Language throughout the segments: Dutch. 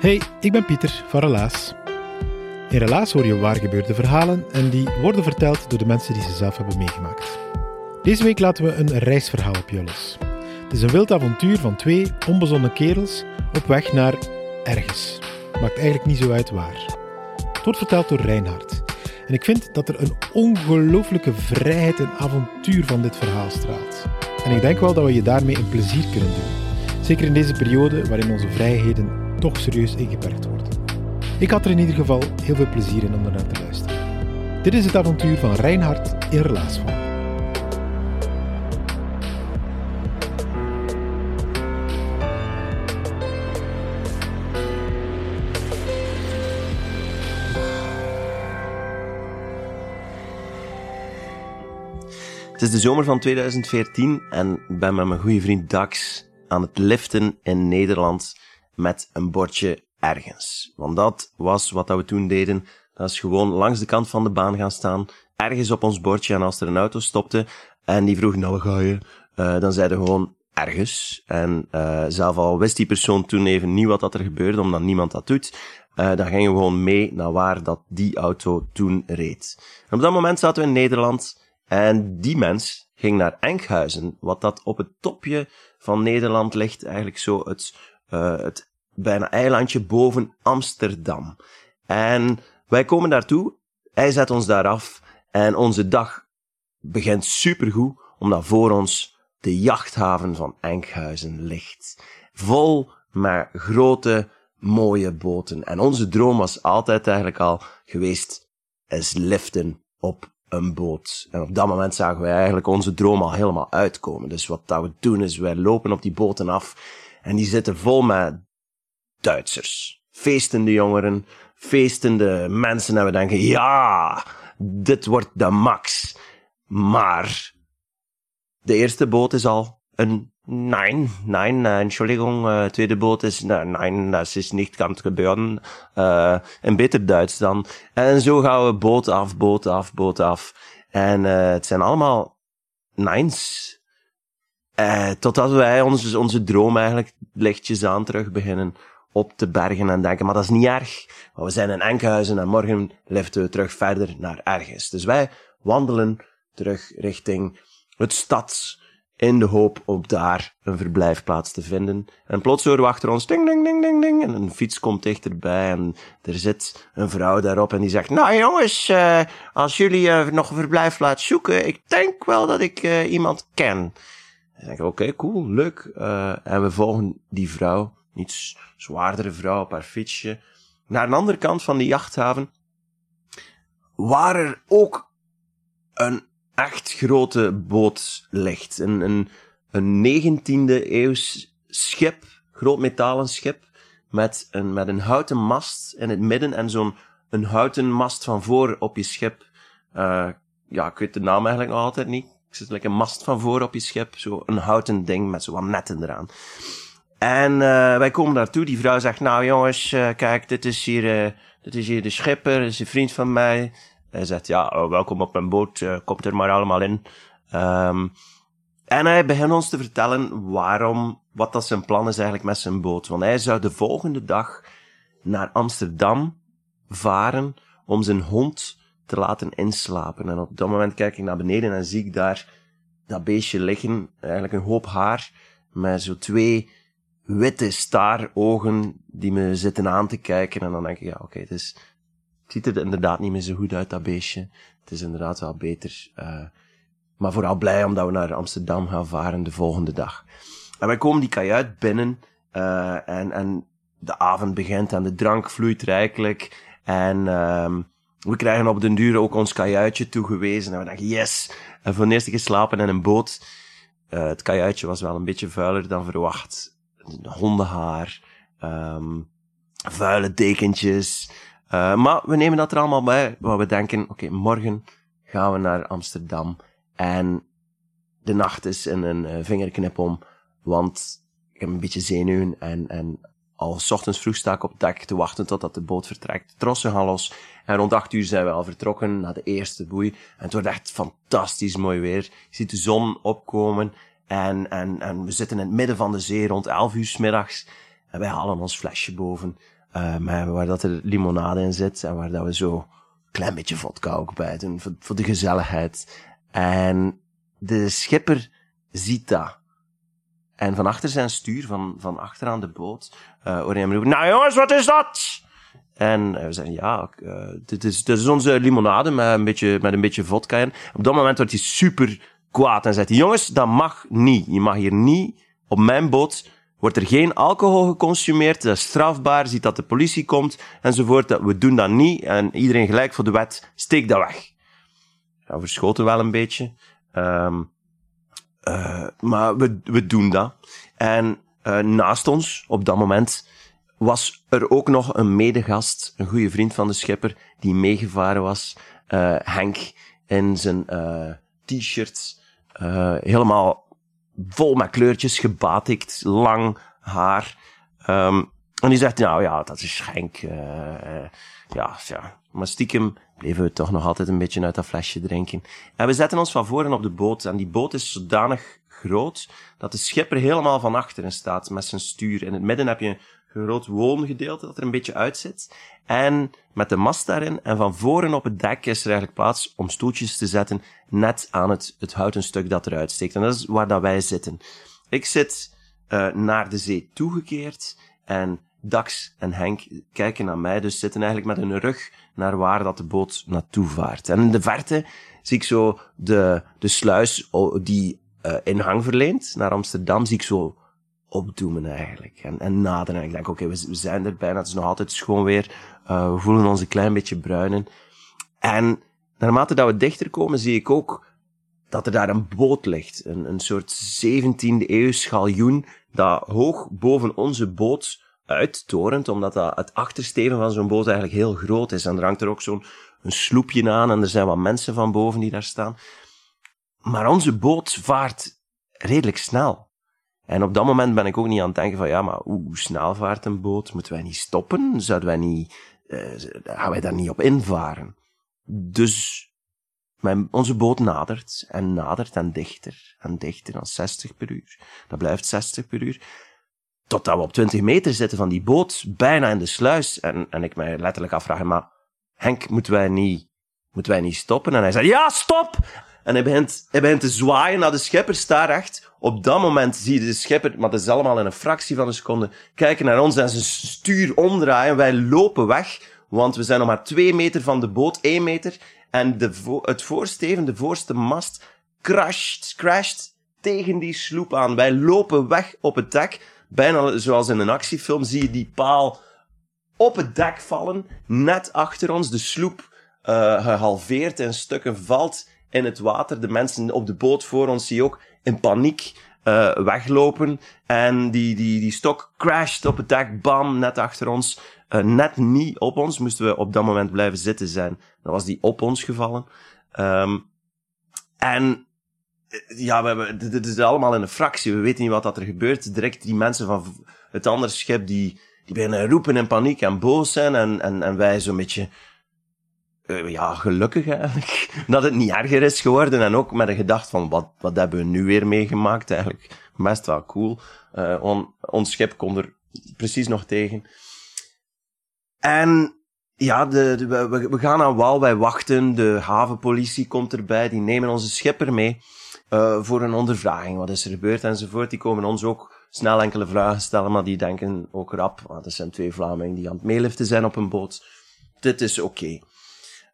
Hey, ik ben Pieter van Relaas. In Relaas hoor je waar gebeurde verhalen en die worden verteld door de mensen die ze zelf hebben meegemaakt. Deze week laten we een reisverhaal op je. Het is een wild avontuur van twee onbezonnen kerels op weg naar ergens. Maakt eigenlijk niet zo uit waar. Het wordt verteld door Reinhard. En ik vind dat er een ongelooflijke vrijheid en avontuur van dit verhaal straalt. En ik denk wel dat we je daarmee een plezier kunnen doen. Zeker in deze periode waarin onze vrijheden toch serieus ingeperkt worden. Ik had er in ieder geval heel veel plezier in om ernaar te luisteren. Dit is het avontuur van Reinhard in Relaasvorm. Het is de zomer van 2014 en ik ben met mijn goede vriend Dax aan het liften in Nederland met een bordje ergens. Want dat was wat we toen deden. Dat is gewoon langs de kant van de baan gaan staan, ergens op ons bordje. En als er een auto stopte en die vroeg, nou ga je? Eh, dan zeiden gewoon ergens. En eh, zelf al wist die persoon toen even niet wat dat er gebeurde, omdat niemand dat doet. Eh, dan gingen we gewoon mee naar waar dat die auto toen reed. Op dat moment zaten we in Nederland en die mens ging naar Enkhuizen, wat dat op het topje van Nederland ligt, eigenlijk zo het, het bijna eilandje boven Amsterdam. En wij komen daartoe, hij zet ons daar af en onze dag begint supergoed, omdat voor ons de jachthaven van Enkhuizen ligt. Vol met grote, mooie boten. En onze droom was altijd eigenlijk al geweest, is liften op een boot. En op dat moment zagen wij eigenlijk onze droom al helemaal uitkomen. Dus wat dat we doen is, wij lopen op die boten af en die zitten vol met Duitsers. Feestende jongeren, feestende mensen en we denken, ja, dit wordt de max. Maar de eerste boot is al een nein, nein, äh, Entschuldigung, äh, tweede boot is, nee, nein, dat is niet kan gebeuren. Uh, een beter Duits dan. En zo gaan we boot af, boot af, boot af. En uh, het zijn allemaal nines. Uh, totdat wij onze, onze droom eigenlijk lichtjes aan terug beginnen op te bergen en denken, maar dat is niet erg. Want we zijn in Enkhuizen en morgen liften we terug verder naar ergens. Dus wij wandelen terug richting het stad in de hoop op daar een verblijfplaats te vinden. En plots horen we achter ons ding, ding, ding, ding, ding. En een fiets komt dichterbij en er zit een vrouw daarop en die zegt, nou jongens, uh, als jullie uh, nog een verblijfplaats zoeken, ik denk wel dat ik uh, iemand ken. En denk ik, oké, okay, cool, leuk. en we volgen die vrouw, iets zwaardere vrouw op haar fietsje, naar een andere kant van die jachthaven, waar er ook een echt grote boot ligt. Een, een, een 19e eeuws schip, groot metalen schip, met een, met een houten mast in het midden en zo'n een houten mast van voor op je schip. Uh, ja, ik weet de naam eigenlijk nog altijd niet. Ik zit like een mast van voor op je schip, zo een houten ding met zo wat netten eraan. En uh, wij komen daartoe, die vrouw zegt, nou jongens, uh, kijk, dit is hier, uh, dit is hier de schipper, dit is een vriend van mij. Hij zegt, ja, oh, welkom op mijn boot, komt er maar allemaal in. Um, en hij begint ons te vertellen waarom, wat dat zijn plan is eigenlijk met zijn boot. Want hij zou de volgende dag naar Amsterdam varen om zijn hond te laten inslapen. En op dat moment kijk ik naar beneden en zie ik daar dat beestje liggen, eigenlijk een hoop haar, met zo twee witte staarogen die me zitten aan te kijken. En dan denk ik, ja, oké, het is, het ziet er inderdaad niet meer zo goed uit, dat beestje. Het is inderdaad wel beter. Uh, maar vooral blij omdat we naar Amsterdam gaan varen de volgende dag. En wij komen die kajuit binnen, uh, en, en de avond begint en de drank vloeit rijkelijk. En um, we krijgen op den duur ook ons kajuitje toegewezen. En we denken, yes! En voor de eerste keer slapen in een boot. Uh, het kajuitje was wel een beetje vuiler dan verwacht. Hondenhaar, um, vuile dekentjes. Uh, maar we nemen dat er allemaal bij. Waar we denken, oké, morgen gaan we naar Amsterdam. En de nacht is in een uh, vingerknip om. Want ik heb een beetje zenuwen en, en al s ochtends vroeg sta ik op het dek te wachten totdat de boot vertrekt. Trossen gaan los. En rond acht uur zijn we al vertrokken naar de eerste boei. En het wordt echt fantastisch mooi weer. Je ziet de zon opkomen. En, en, en we zitten in het midden van de zee rond elf uur s middags. En wij halen ons flesje boven. Uh, waar dat er limonade in zit. En waar dat we zo een klein beetje vodka ook bij doen. Voor, voor de gezelligheid. En de schipper ziet dat. En van achter zijn stuur, van, van achteraan de boot, uh, hoor je nou jongens, wat is dat? En we zeggen, ja, uh, dit, is, dit is onze limonade met een beetje, met een beetje vodka in. Op dat moment wordt hij super kwaad en zegt hij, jongens, dat mag niet. Je mag hier niet, op mijn boot, wordt er geen alcohol geconsumeerd, dat is strafbaar, ziet dat de politie komt, enzovoort. We doen dat niet, en iedereen gelijk voor de wet, steek dat weg. Ja, verschoten wel een beetje. Um, uh, maar we, we doen dat. En uh, naast ons, op dat moment, was er ook nog een medegast, een goede vriend van de schipper, die meegevaren was. Uh, Henk, in zijn t-shirt, helemaal vol met kleurtjes, gebatikt, lang haar. Um, en die zegt, nou ja, dat is Henk. ja, ja. Maar stiekem bleven we toch nog altijd een beetje uit dat flesje drinken. En we zetten ons van voren op de boot. En die boot is zodanig groot dat de schipper helemaal van achteren staat met zijn stuur. In het midden heb je groot woongedeelte dat er een beetje uitzit. En met de mast daarin. En van voren op het dek is er eigenlijk plaats om stoeltjes te zetten net aan het, het houten stuk dat eruit steekt. En dat is waar dat wij zitten. Ik zit uh, naar de zee toegekeerd en Dax en Henk kijken naar mij, dus zitten eigenlijk met hun rug naar waar dat de boot naartoe vaart. En in de verte zie ik zo de, de sluis die uh, ingang verleent naar Amsterdam, zie ik zo opdoemen eigenlijk. En, en naderen. En ik denk, oké, okay, we, we, zijn er bijna, het is nog altijd schoon weer. Uh, we voelen ons een klein beetje bruinen. En naarmate dat we dichter komen, zie ik ook dat er daar een boot ligt. Een, een soort 17e eeuw schaljoen dat hoog boven onze boot uittorent, omdat dat het achtersteven van zo'n boot eigenlijk heel groot is. En er hangt er ook zo'n een sloepje aan en er zijn wat mensen van boven die daar staan. Maar onze boot vaart redelijk snel. En op dat moment ben ik ook niet aan het denken van, ja, maar hoe snel vaart een boot? Moeten wij niet stoppen? Zouden wij niet, uh, gaan wij daar niet op invaren? Dus mijn, onze boot nadert en nadert en dichter en dichter dan 60 per uur. Dat blijft 60 per uur. Totdat we op 20 meter zitten van die boot, bijna in de sluis. En, en ik mij letterlijk afvraag, maar Henk, moeten wij niet, moeten wij niet stoppen? En hij zei, ja, stop! En hij begint, hij begint te zwaaien naar de schipper, staar echt. Op dat moment zie je de schipper, maar dat is allemaal in een fractie van een seconde, kijken naar ons en zijn stuur omdraaien. Wij lopen weg, want we zijn nog maar twee meter van de boot, één meter. En de het voorsteven, de voorste mast, crasht, crasht tegen die sloep aan. Wij lopen weg op het dek bijna zoals in een actiefilm, zie je die paal op het dek vallen, net achter ons. De sloep uh, gehalveerd in stukken valt in het water. De mensen op de boot voor ons zie ook in paniek uh, weglopen. En die, die, die stok crasht op het dek, bam, net achter ons. Uh, net niet op ons, moesten we op dat moment blijven zitten zijn. Dan was die op ons gevallen. Um, en ja, we hebben, dit is allemaal in een fractie. We weten niet wat dat er gebeurt. Direct die mensen van het andere schip, die, die beginnen roepen in paniek en boos zijn. En, en, en wij zo'n beetje, uh, ja, gelukkig eigenlijk. Dat het niet erger is geworden. En ook met de gedachte van, wat, wat hebben we nu weer meegemaakt? Eigenlijk best wel cool. Uh, on, ons schip komt er precies nog tegen. En ja, de, we, we gaan aan wal, wij wachten. De havenpolitie komt erbij, die nemen onze schipper mee uh, voor een ondervraging. Wat is er gebeurd enzovoort. Die komen ons ook snel enkele vragen stellen, maar die denken ook rap, want er zijn twee Vlamingen die aan het meeliften zijn op een boot. Dit is oké.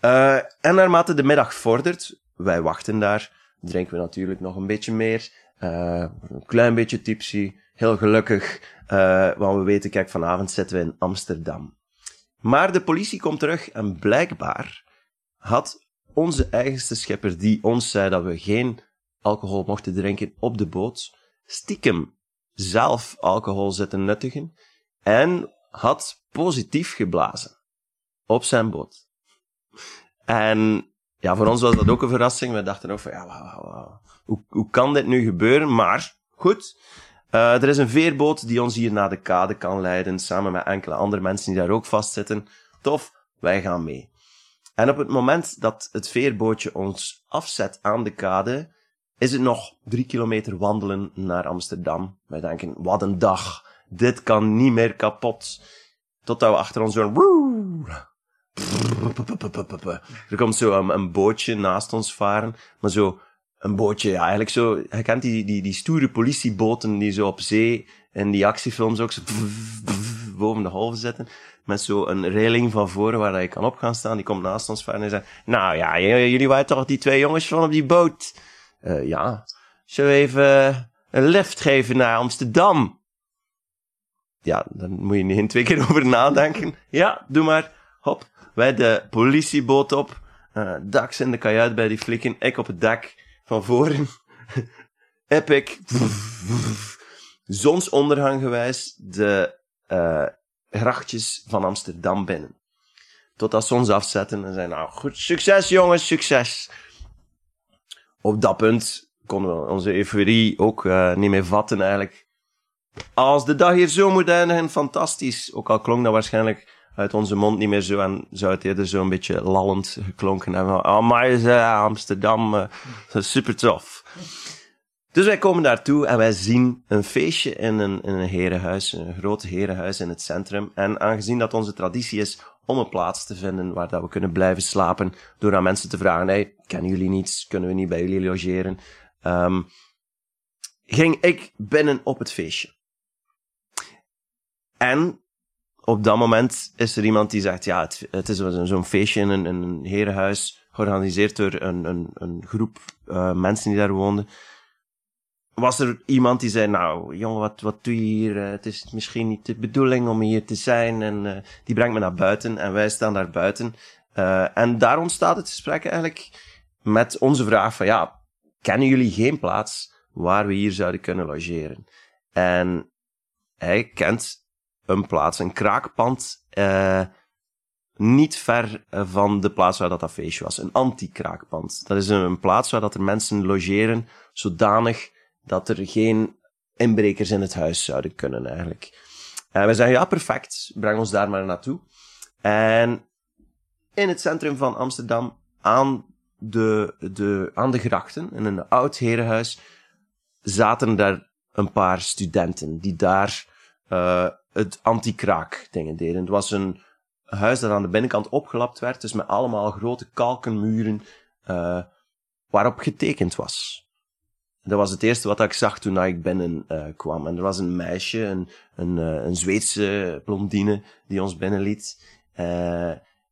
Eh, en naarmate de middag vordert, wij wachten daar, drinken we natuurlijk nog een beetje meer. Eh, een klein beetje tipsy, heel gelukkig, eh, want we weten, kijk, vanavond zitten we in Amsterdam. Maar de politie komt terug en blijkbaar had onze eigenste schipper, die ons zei dat we geen alcohol mochten drinken op de boot, stiekem zelf alcohol zitten nuttigen en had positief geblazen op zijn boot. En ja, voor ons was dat ook een verrassing. We dachten ook van, ja, wauw, wauw, Hoe, hoe kan dit nu gebeuren? Maar, goed. Uh, er is een veerboot die ons hier naar de kade kan leiden, samen met enkele andere mensen die daar ook vastzitten. Tof, wij gaan mee. En op het moment dat het veerbootje ons afzet aan de kade, is het nog drie kilometer wandelen naar Amsterdam. Wij denken, wat een dag. Dit kan niet meer kapot. Totdat we achter ons zo'n... Er komt zo een, een, bootje naast ons varen. Maar zo een bootje, ja, eigenlijk zo... Je kent die, die, die stoere politieboten die zo op zee in die actiefilms ook zo boven de golven zitten. Met zo een railing van voren waar je kan op gaan staan. Die komt naast ons varen en zegt... Nou ja, jullie waren toch die twee jongens van op die boot? Uh, ja. Zullen we even een lift geven naar Amsterdam? Ja, dan moet je niet twee keer over nadenken. Ja, doe maar. Hop. Wij de politieboot op. Uh, Dax in de kajuit bij die flikken. Ik op het dak van voren. Epic. Zonsondergang gewijs de uh, grachtjes van Amsterdam binnen. Totdat ze ons afzetten en zeiden, nou goed, succes jongens, succes op dat punt konden we onze euforie ook uh, niet meer vatten eigenlijk. Als de dag hier zo moet eindigen, fantastisch. Ook al klonk dat waarschijnlijk uit onze mond niet meer zo en zou het eerder zo een beetje lallend geklonken hebben. Oh, maar uh, Amsterdam, uh, super tof. Dus wij komen daartoe en wij zien een feestje in een, in een herenhuis, een groot herenhuis in het centrum. En aangezien dat onze traditie is om een plaats te vinden waar dat we kunnen blijven slapen, door aan mensen te vragen, hey, kennen jullie niets? Kunnen we niet bij jullie logeren? Um, ging ik binnen op het feestje. En op dat moment is er iemand die zegt, ja, het, het is zo'n feestje in een, een herenhuis, georganiseerd door een, een, een groep uh, mensen die daar woonden was er iemand die zei, nou, jongen, wat, wat doe je hier? Uh, het is misschien niet de bedoeling om hier te zijn. En uh, die brengt me naar buiten en wij staan daar buiten. En daar ontstaat het gesprek eigenlijk met onze vraag van, ja, kennen jullie geen plaats waar we hier zouden kunnen logeren? En hij kent een plaats, een kraakpand, niet ver van de plaats waar dat, dat feestje was. Een anti-kraakpand. Dat is een, een plaats waar dat er mensen logeren zodanig dat er geen inbrekers in het huis zouden kunnen eigenlijk. En we zeggen, ja, perfect, breng ons daar maar naartoe. En in het centrum van Amsterdam, aan de, de, aan de grachten, in een oud herenhuis, zaten daar een paar studenten die daar uh, het anti-kraak dingen deden. Het was een huis dat aan de binnenkant opgelapt werd, dus met allemaal grote kalkenmuren uh, waarop getekend was. Dat was het eerste wat ik zag toen ik binnen uh, kwam. En er was een meisje, een, een, uh, een Zweedse blondine, die ons binnenliet. Uh,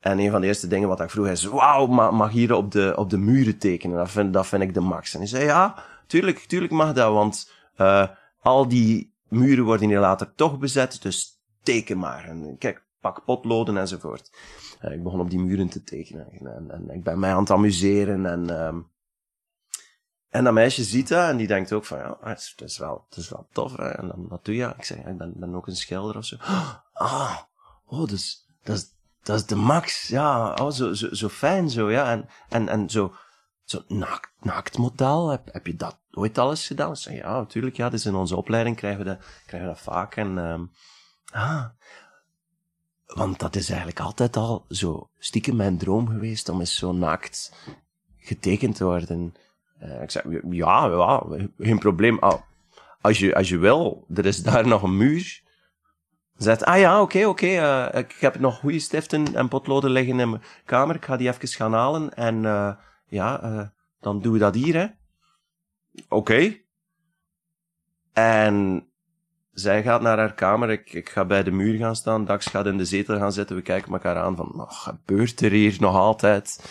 en een van de eerste dingen wat ik vroeg is, wauw, mag, hier op de, op de muren tekenen? Dat vind, dat vind ik de max. En hij zei, ja, tuurlijk, tuurlijk mag dat, want al die muren worden hier later toch bezet, dus teken maar. En kijk, pak potloden enzovoort. En ik begon op die muren te tekenen. En, en, ik ben mij aan het amuseren en... Um, en dat meisje ziet dat en die denkt ook van, ja, het is, wel, is wel tof. Hè? En dan, wat doe je? Ik zeg, ik ben, ben ook een schilder of zo. Ah, oh, dus, dat is, de max. Ja, oh, zo, zo, zo fijn zo, ja. En, en, en zo, zo naakt, naaktmodel, heb, heb je dat ooit alles gedaan? Ik ja, natuurlijk, ja, dus in onze opleiding krijgen we dat, krijgen we dat vaak. En, um, ah, want dat is eigenlijk altijd al zo stiekem mijn droom geweest om eens zo naakt getekend te worden. Uh, ik zei, ja, ja, geen probleem. Ah, als, je, als je wil, er is daar nog een muur. Zegt, ah ja, oké, oké. Uh, ik heb nog goede stiften en potloden liggen in mijn kamer. Ik ga die even gaan halen. En uh, ja, dan doen we dat hier, hè. Oké. En zij gaat naar haar kamer, ik, ik ga bij de muur gaan staan, Dax gaat in de zetel gaan zitten, we kijken elkaar aan van, wat gebeurt er hier nog altijd?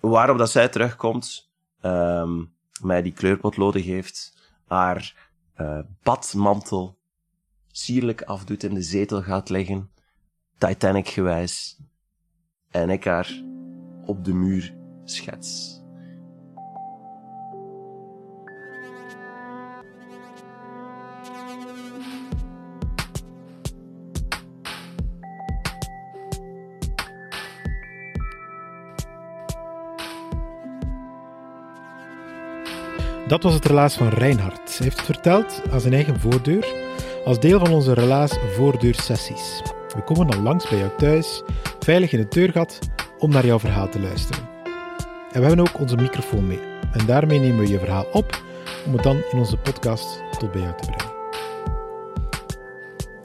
Waarop dat zij terugkomt, ehm, mij die kleurpotloden geeft, haar eh, badmantel sierlijk afdoet, in de zetel gaat liggen, Titanic-gewijs, en ik haar op de muur schets. Dat was het relaas van Reinhard. Hij heeft het verteld aan zijn eigen voordeur, als deel van onze relaas voordeursessies. We komen dan langs bij jou thuis, veilig in het deurgat, om naar jouw verhaal te luisteren. En we hebben ook onze microfoon mee. En daarmee nemen we je verhaal op, om het dan in onze podcast tot bij jou te brengen.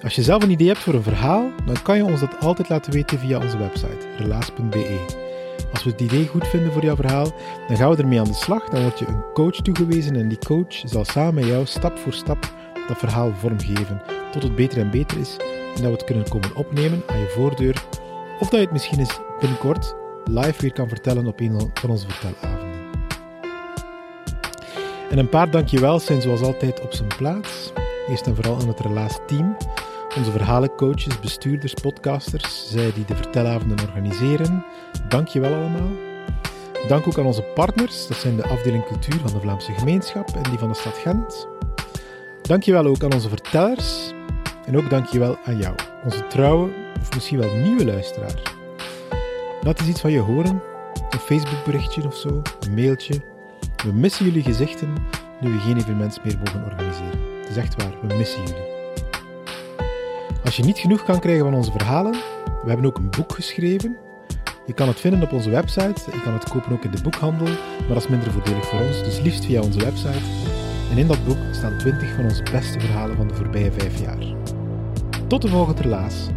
Als je zelf een idee hebt voor een verhaal, dan kan je ons dat altijd laten weten via onze website, relaas.be. Als we het idee goed vinden voor jouw verhaal, dan gaan we ermee aan de slag. Dan word je een coach toegewezen en die coach zal samen met jou stap voor stap dat verhaal vormgeven tot het beter en beter is en dat we het kunnen komen opnemen aan je voordeur of dat je het misschien eens binnenkort live weer kan vertellen op een van onze vertelavonden. En een paar dankjewel zijn zoals altijd op zijn plaats. Eerst en vooral aan het Relaas team, onze verhalencoaches, bestuurders, podcasters, zij die de vertelavonden organiseren. Dank je wel allemaal. Dank ook aan onze partners, dat zijn de afdeling cultuur van de Vlaamse gemeenschap en die van de stad Gent. Dank je wel ook aan onze vertellers. En ook dank je wel aan jou, onze trouwe of misschien wel nieuwe luisteraar. Laat eens iets van je horen. Een Facebookberichtje of zo, een mailtje. We missen jullie gezichten nu we geen evenement meer mogen organiseren. Het is echt waar, we missen jullie. Als je niet genoeg kan krijgen van onze verhalen, we hebben ook een boek geschreven. Je kan het vinden op onze website, je kan het kopen ook in de boekhandel, maar dat is minder voordelig voor ons, dus liefst via onze website. En in dat boek staan 20 van onze beste verhalen van de voorbije vijf jaar. Tot de volgende relaas.